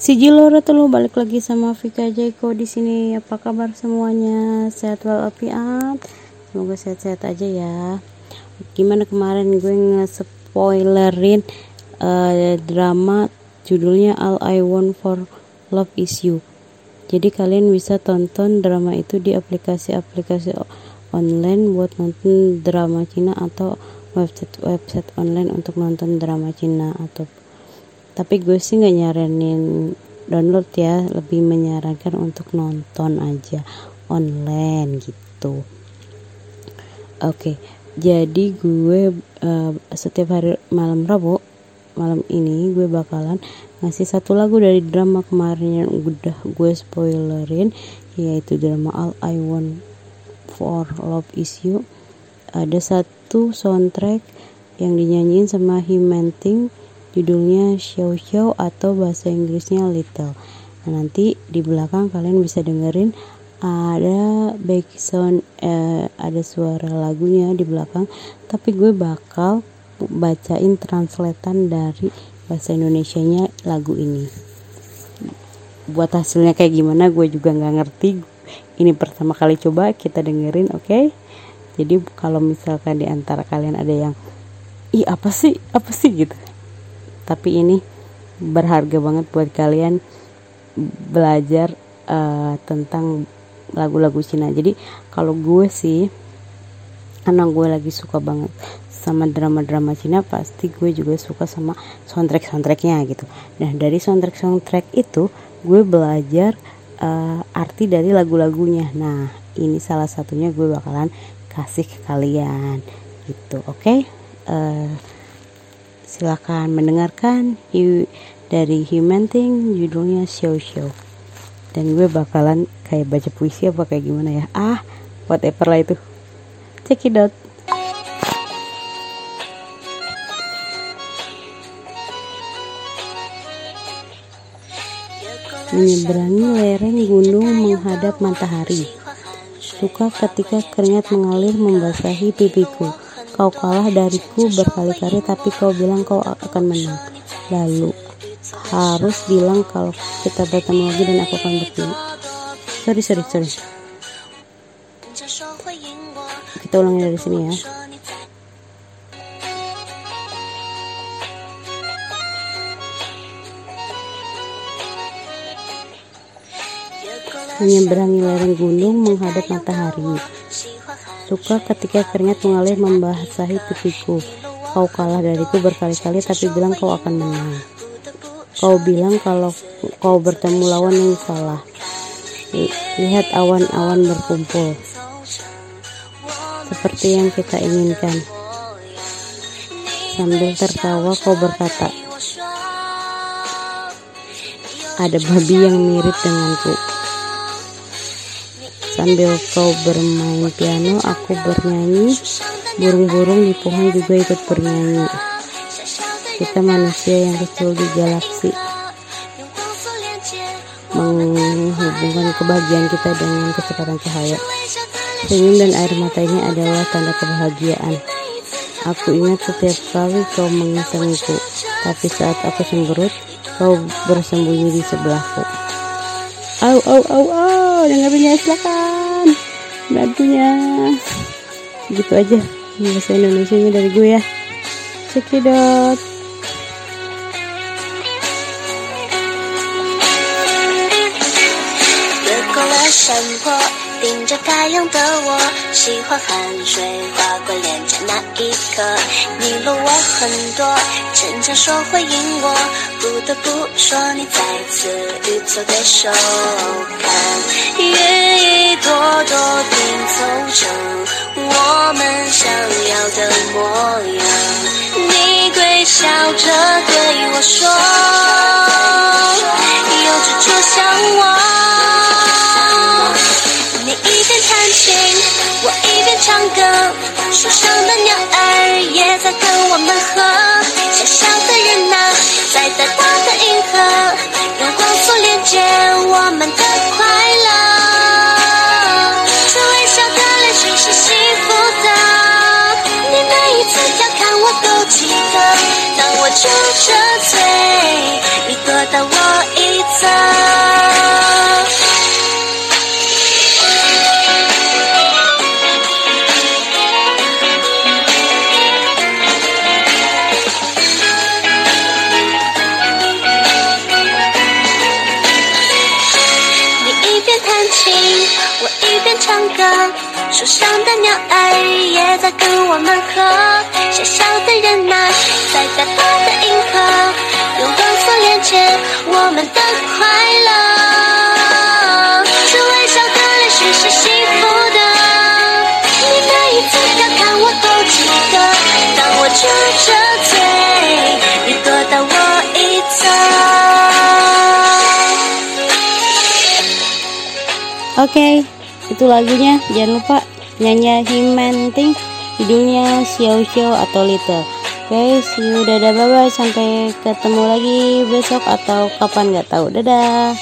Si Jilora tuh balik lagi sama Vika Jeko di sini. Apa kabar semuanya? Sehat walafiat. Semoga sehat-sehat aja ya. Gimana kemarin gue nge-spoilerin uh, drama judulnya All I Want for Love Is You. Jadi kalian bisa tonton drama itu di aplikasi-aplikasi online buat nonton drama Cina atau website-website online untuk nonton drama Cina atau tapi gue sih nggak nyaranin download ya lebih menyarankan untuk nonton aja online gitu. Oke okay, jadi gue uh, setiap hari malam Rabu malam ini gue bakalan ngasih satu lagu dari drama kemarin yang udah gue spoilerin yaitu drama All I Want for Love Is You. Ada satu soundtrack yang dinyanyiin sama Himenting judulnya Xiao Xiao atau bahasa Inggrisnya Little. Nah, nanti di belakang kalian bisa dengerin ada background eh, ada suara lagunya di belakang. Tapi gue bakal bacain translatean dari bahasa Indonesia-nya lagu ini. Buat hasilnya kayak gimana gue juga nggak ngerti. Ini pertama kali coba kita dengerin oke? Okay? jadi kalau misalkan di antara kalian ada yang ih apa sih? Apa sih? gitu tapi ini berharga banget buat kalian belajar uh, tentang lagu-lagu Cina. Jadi kalau gue sih karena gue lagi suka banget sama drama-drama Cina pasti gue juga suka sama soundtrack soundtracknya gitu. Nah dari soundtrack soundtrack itu gue belajar uh, arti dari lagu-lagunya. Nah ini salah satunya gue bakalan kasih ke kalian gitu oke? Okay? uh, eh, Silahkan mendengarkan dari Human Thing judulnya Show Show. Dan gue bakalan kayak baca puisi apa kayak gimana ya. Ah, whatever lah itu. Check it out. menyeberangi lereng gunung menghadap matahari. Suka ketika keringat mengalir membasahi pipiku. Kau kalah dariku berkali-kali tapi kau bilang kau akan menang. Lalu harus bilang kalau kita bertemu lagi dan aku akan bertemu. Sorry, sorry, sorry. Kita ulangi dari sini ya. Menyeberangi lereng gunung menghadap matahari. Suka ketika keringat mengalir membasahi pipiku. Kau kalah dariku berkali-kali tapi bilang kau akan menang. Kau bilang kalau kau bertemu lawan yang salah. Lihat awan-awan berkumpul. Seperti yang kita inginkan. Sambil tertawa kau berkata, ada babi yang mirip denganku. Sambil kau bermain piano, aku bernyanyi. Burung-burung di pohon juga ikut bernyanyi. Kita manusia yang kecil di galaksi. Menghubungkan kebahagiaan kita dengan kecepatan cahaya. Senyum dan air mata ini adalah tanda kebahagiaan. Aku ingat setiap kali kau mengisangiku, tapi saat aku cemberut, kau bersembunyi di sebelahku. Au, au, au, au, dengerinnya silakan. Lagunya gitu aja. Bahasa Indonesia dari gue ya. Cekidot it 顶着太阳的我，喜欢汗水划过脸颊那一刻。你了我很多，逞强说会赢我，不得不说你再次遇错对手。看，云一朵朵拼凑成我们想要的模样。你微笑着对我说，树上的鸟儿也在跟我们和。小小的人呐，在大大的银河，阳光所连接我们的快乐。这微笑的泪水是幸福的，你每一次调侃我都记得。当我我一边唱歌，树上的鸟儿也在跟我们和，小小的人呐、在大大的银河，用光速连接我们的。侧。OK，itu lagunya. Jangan lupa nyanyi Himenting judulnya Xiao Xiao atau Little. Oke okay, see you. Dadah bye bye sampai ketemu lagi besok atau kapan nggak tahu. Dadah